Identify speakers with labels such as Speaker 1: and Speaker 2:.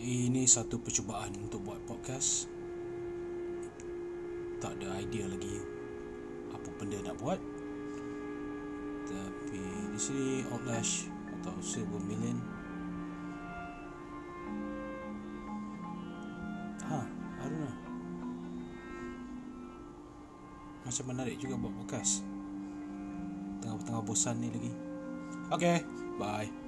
Speaker 1: Ini satu percubaan untuk buat podcast. Tak ada idea lagi Apa benda nak buat. Tapi di sini Outlash atau Silver Million. Ha, I don't know. Macam menarik juga buat podcast. Tengah-tengah bosan ni lagi. Okay, bye.